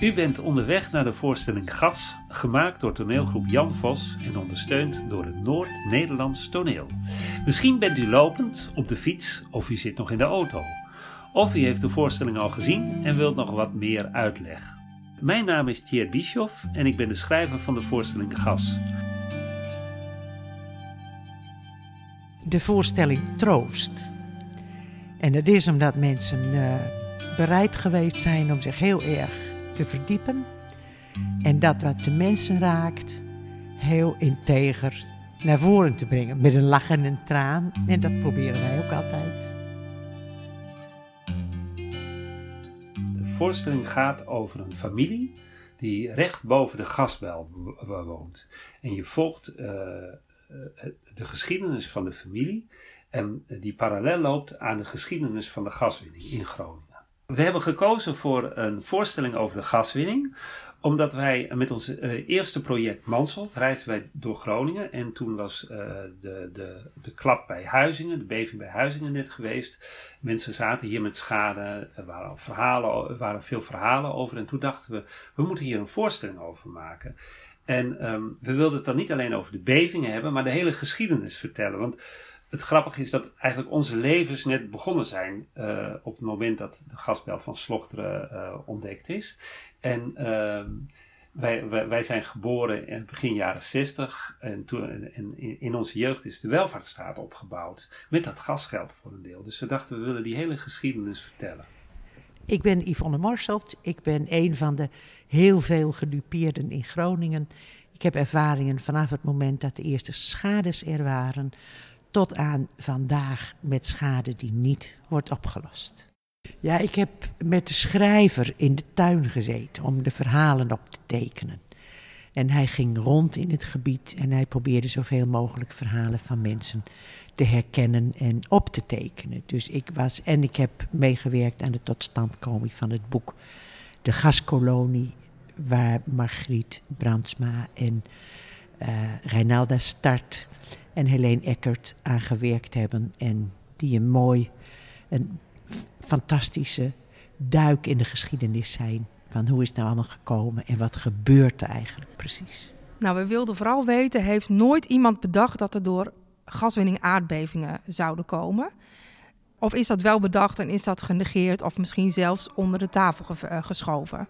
U bent onderweg naar de voorstelling Gas, gemaakt door toneelgroep Jan Vos en ondersteund door het Noord-Nederlands toneel. Misschien bent u lopend, op de fiets of u zit nog in de auto. Of u heeft de voorstelling al gezien en wilt nog wat meer uitleg. Mijn naam is Thierry Bischoff en ik ben de schrijver van de voorstelling Gas. De voorstelling Troost. En dat is omdat mensen uh, bereid geweest zijn om zich heel erg te verdiepen. En dat wat de mensen raakt, heel integer naar voren te brengen. Met een lach en een traan. En dat proberen wij ook altijd. De voorstelling gaat over een familie die recht boven de gasbel woont. En je volgt uh, de geschiedenis van de familie. En die parallel loopt aan de geschiedenis van de gaswinning in Groningen. We hebben gekozen voor een voorstelling over de gaswinning, omdat wij met ons uh, eerste project Manseld reisden wij door Groningen. En toen was uh, de, de, de klap bij Huizingen, de beving bij Huizingen net geweest. Mensen zaten hier met schade, er waren, verhalen, er waren veel verhalen over. En toen dachten we, we moeten hier een voorstelling over maken. En um, we wilden het dan niet alleen over de bevingen hebben, maar de hele geschiedenis vertellen. Want het grappige is dat eigenlijk onze levens net begonnen zijn uh, op het moment dat de gasbel van Slochteren uh, ontdekt is. En uh, wij, wij, wij, zijn geboren in begin jaren 60 en, toen, en in, onze jeugd is de welvaartsstaat opgebouwd met dat gasgeld voor een deel. Dus we dachten we willen die hele geschiedenis vertellen. Ik ben Yvonne Marselt. Ik ben een van de heel veel gedupeerden in Groningen. Ik heb ervaringen vanaf het moment dat de eerste schades er waren tot aan vandaag met schade die niet wordt opgelost. Ja, ik heb met de schrijver in de tuin gezeten om de verhalen op te tekenen. En hij ging rond in het gebied en hij probeerde zoveel mogelijk verhalen van mensen te herkennen en op te tekenen. Dus ik was, en ik heb meegewerkt aan de totstandkoming van het boek De Gaskolonie, waar Margriet Brandsma en uh, Reinalda Start en Helene Eckert aan gewerkt hebben. En die een mooi, een fantastische duik in de geschiedenis zijn. Van hoe is het nou allemaal gekomen en wat gebeurt er eigenlijk precies? Nou, we wilden vooral weten, heeft nooit iemand bedacht dat er door gaswinning aardbevingen zouden komen? Of is dat wel bedacht en is dat genegeerd of misschien zelfs onder de tafel eh, geschoven?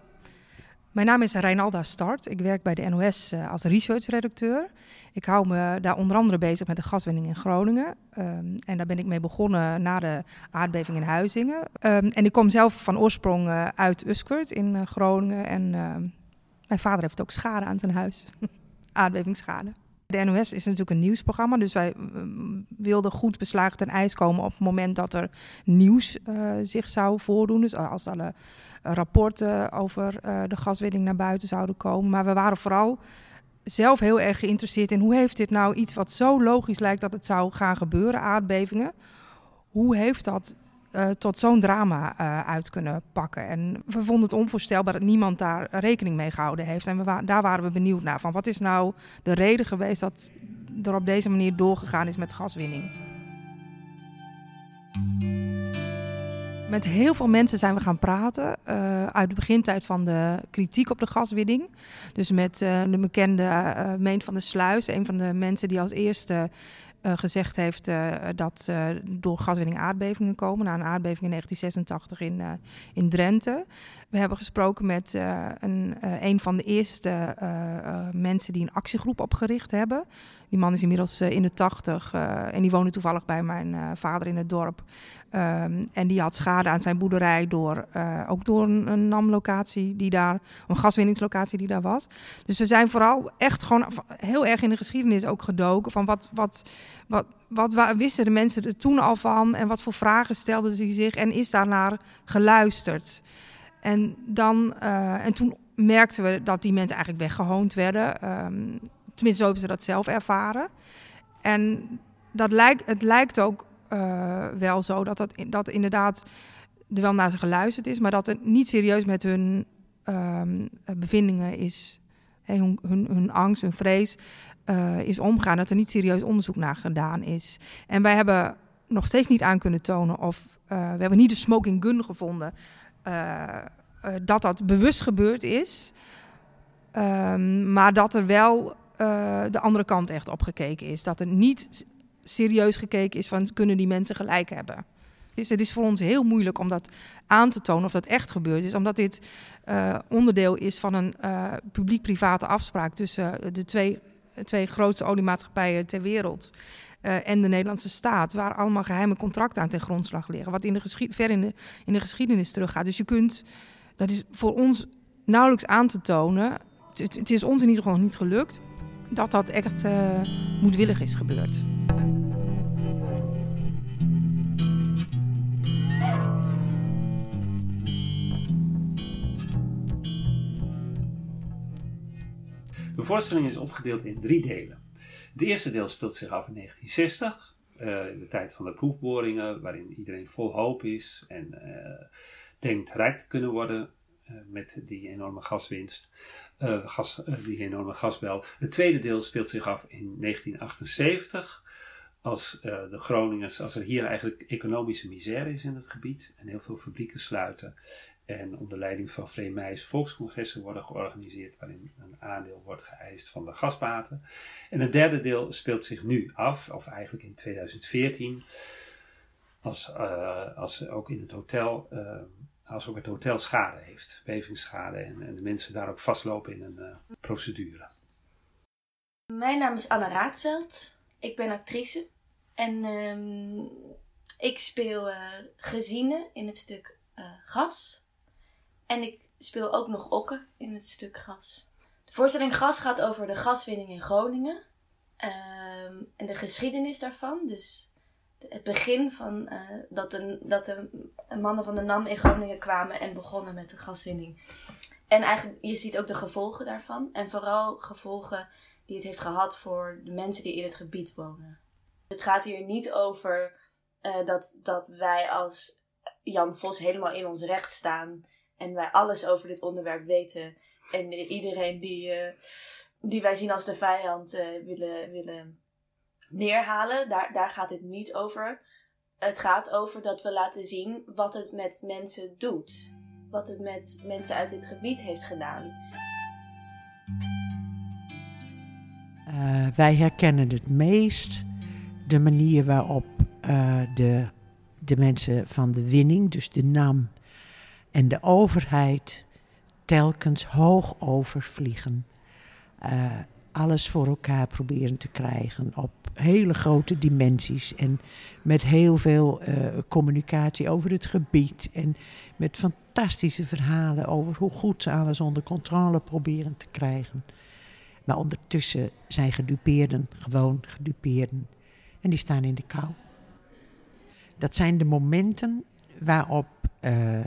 Mijn naam is Reinalda Start. Ik werk bij de NOS uh, als researchredacteur. Ik hou me daar onder andere bezig met de gaswinning in Groningen. Um, en daar ben ik mee begonnen na de aardbeving in Huizingen. Um, en ik kom zelf van oorsprong uh, uit Uskert in uh, Groningen. En ehm, mijn vader heeft ook schade aan zijn huis. Aardbevingsschade. De NOS is natuurlijk een nieuwsprogramma, dus wij wilden goed beslagen ten ijs komen op het moment dat er nieuws uh, zich zou voordoen. Dus als alle rapporten over uh, de gaswinning naar buiten zouden komen. Maar we waren vooral zelf heel erg geïnteresseerd in hoe heeft dit nou iets wat zo logisch lijkt dat het zou gaan gebeuren, aardbevingen. Hoe heeft dat uh, tot zo'n drama uh, uit kunnen pakken. En we vonden het onvoorstelbaar dat niemand daar rekening mee gehouden heeft. En we daar waren we benieuwd naar. Van wat is nou de reden geweest dat er op deze manier doorgegaan is met gaswinning? Met heel veel mensen zijn we gaan praten uh, uit de begintijd van de kritiek op de gaswinning. Dus met de bekende Meent van de Sluis, een van de mensen die als eerste uh, gezegd heeft uh, dat uh, door gaswinning aardbevingen komen. Na een aardbeving in 1986 in, in Drenthe. We hebben gesproken met een, een van de eerste mensen die een actiegroep opgericht hebben. Die man is inmiddels in de tachtig en die woonde toevallig bij mijn vader in het dorp. Um, en die had schade aan zijn boerderij door, ook door een, een NAM-locatie die daar, een gaswinningslocatie die daar was. Dus we zijn vooral echt gewoon heel erg in de geschiedenis ook gedoken van wat, wat, wat, wat, wisten de mensen er toen al van en wat voor vragen stelden ze zich en is daarnaar geluisterd. En, dan, uh, en toen merkten we dat die mensen eigenlijk weggehoond werden. Um, tenminste, zo hebben ze dat zelf ervaren. En dat lijkt, het lijkt ook uh, wel zo dat, dat, inderdaad er wel naar ze geluisterd is, maar dat het niet serieus met hun um, bevindingen is. Hun, hun, hun, angst, hun vrees uh, is omgaan. Dat er niet serieus onderzoek naar gedaan is. En wij hebben nog steeds niet aan kunnen tonen of uh, we hebben niet de smoking gun gevonden. eh, dat dat bewust gebeurd is. Ehm, maar dat er wel eh, de andere kant echt op gekeken is. Dat er niet serieus gekeken is van kunnen die mensen gelijk hebben. Dus het is voor ons heel moeilijk om dat aan te tonen of dat echt gebeurd is. Omdat dit onderdeel is van een publiek-private afspraak tussen de twee, twee grootste oliemaatschappijen ter wereld. Uh, en de Nederlandse staat, waar allemaal geheime contracten aan ten grondslag liggen. Wat in de ver in de, in de geschiedenis teruggaat. Dus je kunt, dat is voor ons nauwelijks aan te tonen. Het, is ons in ieder geval niet gelukt dat dat echt moedwillig is gebeurd. De voorstelling is opgedeeld in drie delen. Het eerste deel speelt zich af in 1960, uh, in de tijd van de proefboringen, waarin iedereen vol hoop is en uh, denkt rijk te kunnen worden uh, met die enorme gaswinst, gas, die enorme gasbel. Het tweede deel speelt zich af in 1978 als de Groningers, als er hier eigenlijk economische misère is in het gebied en heel veel fabrieken sluiten en onder leiding van Vreemijs volkscongressen worden georganiseerd waarin een aandeel wordt geëist van de gasbaten. En het derde deel speelt zich nu af, of eigenlijk in 2014, als, uh, als ook in het hotel, uh, als ook het hotel schade heeft, bevingsschade en, de mensen daar ook vastlopen in een procedure. Mijn naam is Anna Raadsveld, ik ben actrice en um, ik speel Gezine in het stuk Gas. En ik speel ook nog Okke in het stuk Gas. De voorstelling Gas gaat over de gaswinning in Groningen. Um, en de geschiedenis daarvan. Dus het begin van uh, dat, de, dat de mannen van de NAM in Groningen kwamen en begonnen met de gaswinning. En eigenlijk, je ziet ook de gevolgen daarvan. En vooral gevolgen die het heeft gehad voor de mensen die in het gebied wonen. Het gaat hier niet over uh, dat, dat wij als Jan Vos helemaal in ons recht staan en wij alles over dit onderwerp weten. En iedereen die, uh, die wij zien als de vijand uh, willen, willen neerhalen. Daar, daar gaat het niet over. Het gaat over dat we laten zien wat het met mensen doet. Wat het met mensen uit dit gebied heeft gedaan. Uh, wij herkennen het meest de manier waarop de, de mensen van de winning, dus de NAM en de overheid telkens hoog overvliegen. Uh, alles voor elkaar proberen te krijgen op hele grote dimensies en met heel veel communicatie over het gebied en met fantastische verhalen over hoe goed ze alles onder controle proberen te krijgen. Maar ondertussen zijn gedupeerden gewoon gedupeerden en die staan in de kou. Dat zijn de momenten waarop uh,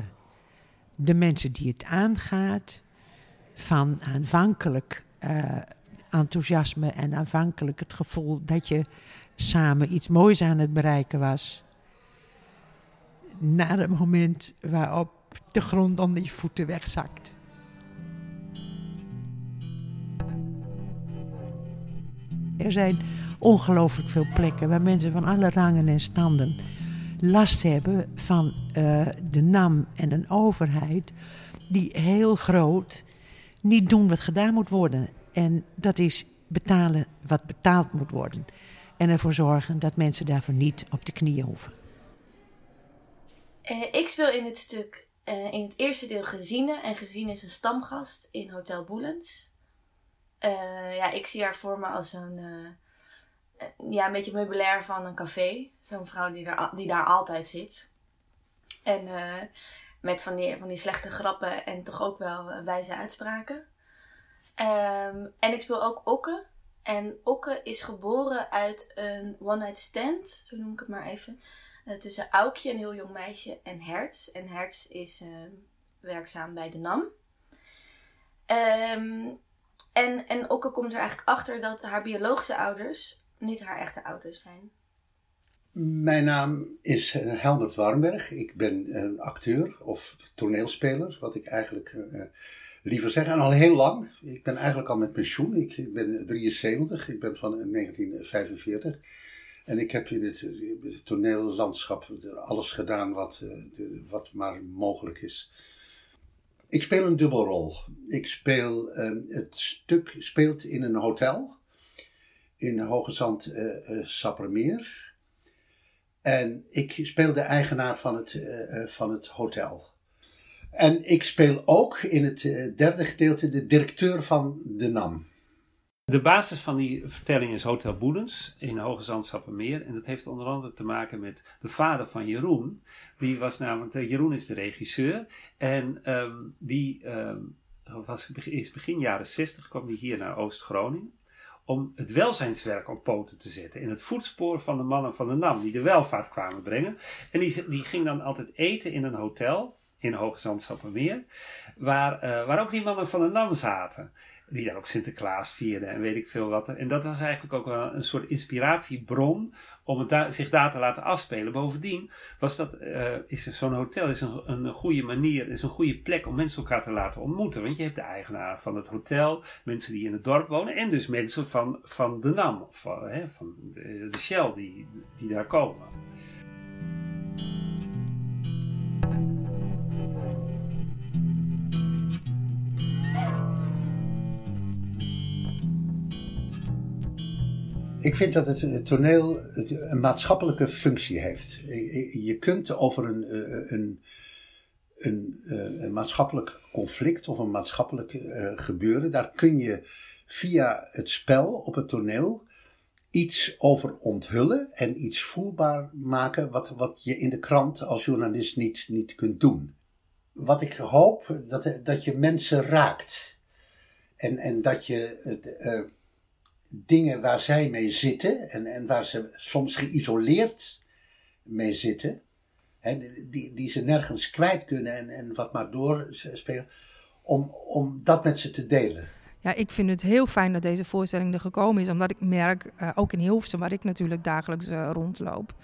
de mensen die het aangaat, van aanvankelijk uh, enthousiasme en aanvankelijk het gevoel dat je samen iets moois aan het bereiken was, naar het moment waarop de grond onder je voeten wegzakt. Er zijn ongelooflijk veel plekken waar mensen van alle rangen en standen last hebben van uh, de NAM en een overheid die heel groot niet doen wat gedaan moet worden. En dat is betalen wat betaald moet worden. En ervoor zorgen dat mensen daarvoor niet op de knieën hoeven. Uh, ik speel in het stuk uh, in het eerste deel Gezine. En Gezine is een stamgast in Hotel Boelens. Ja, ik zie haar voor me als zo'n ja, een beetje meubilair van een café. Zo'n vrouw die, daar, die daar altijd zit. En met van die, van die slechte grappen en toch ook wel wijze uitspraken. Um, en ik speel ook Okke. En Okke is geboren uit een one-night stand, zo noem ik het maar even. Tussen Aukje, een heel jong meisje, en Hertz. En Hertz is werkzaam bij de NAM. Um, en, en Okke komt er eigenlijk achter dat haar biologische ouders niet haar echte ouders zijn? Mijn naam is uh, Helmut Warmberg. Ik ben een acteur of toneelspeler, wat ik eigenlijk uh, liever zeg. En al heel lang. Ik ben eigenlijk al met pensioen. Ik ben 73, ik ben van 1945. En ik heb in het, het toneellandschap alles gedaan wat, wat maar mogelijk is. Ik speel een dubbelrol. Ik speel, ehm, het stuk speelt in een hotel in Hoge Zand uh, uh, Sappermeer. En ik speel de eigenaar van het, uh, van het hotel. En ik speel ook in het derde gedeelte de directeur van de NAM. De basis van die vertelling is Hotel Boedens in Hoge Zand Sappermeer. En dat heeft onder andere te maken met de vader van Jeroen. Die was namelijk, Jeroen is de regisseur. En um, die um, was, is begin jaren 60 kwam hij hier naar Oost-Groningen om het welzijnswerk op poten te zetten. In het voetspoor van de mannen van de NAM, die de welvaart kwamen brengen. En die, die ging dan altijd eten in een hotel in Hoogzand-Sappermeer, waar, uh, waar ook die mannen van de NAM zaten. Die daar ook Sinterklaas vierden en weet ik veel wat. En dat was eigenlijk ook wel een soort inspiratiebron om het zich daar te laten afspelen. Bovendien was dat, uh, is zo'n hotel is een, een goede manier, is een goede plek om mensen elkaar te laten ontmoeten. Want je hebt de eigenaar van het hotel, mensen die in het dorp wonen en dus mensen van, van de NAM, van, hè, van de, de Shell die, die daar komen. Ik vind dat het toneel een maatschappelijke functie heeft. Je kunt over een, eh, een, een, eh, een maatschappelijk conflict of een maatschappelijk gebeuren, daar kun je via het spel op het toneel iets over onthullen en iets voelbaar maken wat, wat je in de krant als journalist niet, niet kunt doen. Wat ik hoop, dat, dat je mensen raakt. En, en dat je dingen waar zij mee zitten en, en waar ze soms geïsoleerd mee zitten, hè, die, die ze nergens kwijt kunnen en, en wat maar doorspelen, om, om dat met ze te delen. Ja, ik vind het heel fijn dat deze voorstelling er gekomen is, omdat ik merk, uh, ook in Hilversum, waar ik natuurlijk dagelijks uh, rondloop,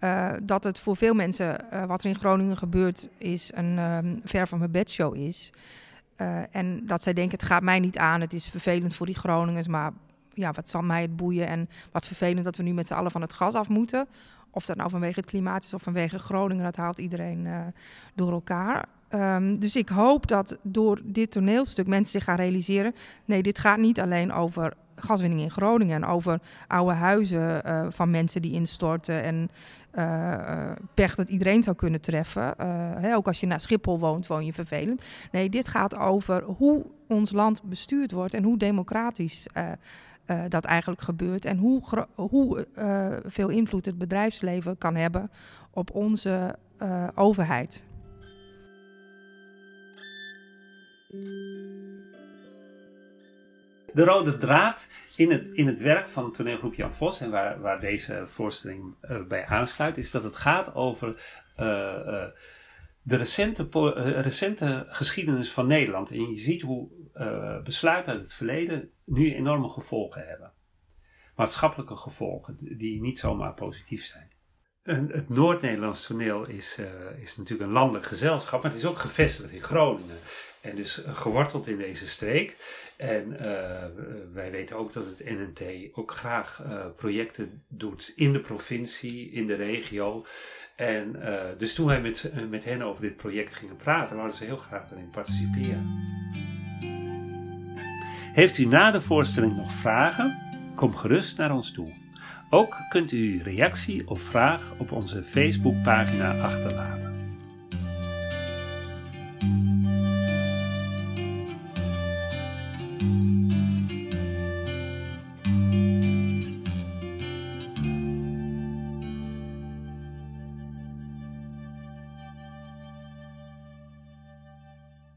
uh, dat het voor veel mensen wat er in Groningen gebeurt, is een um, ver van mijn bedshow is. en dat zij denken, het gaat mij niet aan, het is vervelend voor die Groningers, maar ja, wat zal mij het boeien en wat vervelend dat we nu met z'n allen van het gas af moeten. Of dat nou vanwege het klimaat is of vanwege Groningen, dat haalt iedereen uh, door elkaar. Um, dus ik hoop dat door dit toneelstuk mensen zich gaan realiseren: nee, dit gaat niet alleen over gaswinning in Groningen en over oude huizen uh, van mensen die instorten en uh, pech dat iedereen zou kunnen treffen. Hè, ook als je naar Schiphol woont, woon je vervelend. Nee, dit gaat over hoe ons land bestuurd wordt en hoe democratisch uh, dat eigenlijk gebeurt. En hoe, hoe uh, veel invloed het bedrijfsleven kan hebben op onze uh, overheid. De rode draad in het, in het werk van toneelgroep Jan Vos, en waar, waar deze voorstelling bij aansluit, is dat het gaat over de recente, recente geschiedenis van Nederland. En je ziet hoe uh, besluiten uit het verleden nu enorme gevolgen hebben. Maatschappelijke gevolgen die niet zomaar positief zijn. En het Noord-Nederlands toneel is, uh, is natuurlijk een landelijk gezelschap, maar het is ook gevestigd in Groningen. En dus geworteld in deze streek. En wij weten ook dat het NNT ook graag projecten doet in de provincie, in de regio. En dus toen wij met, met hen over dit project gingen praten, wilden ze heel graag erin participeren. Heeft u na de voorstelling nog vragen? Kom gerust naar ons toe. Ook kunt u reactie of vraag op onze Facebookpagina achterlaten.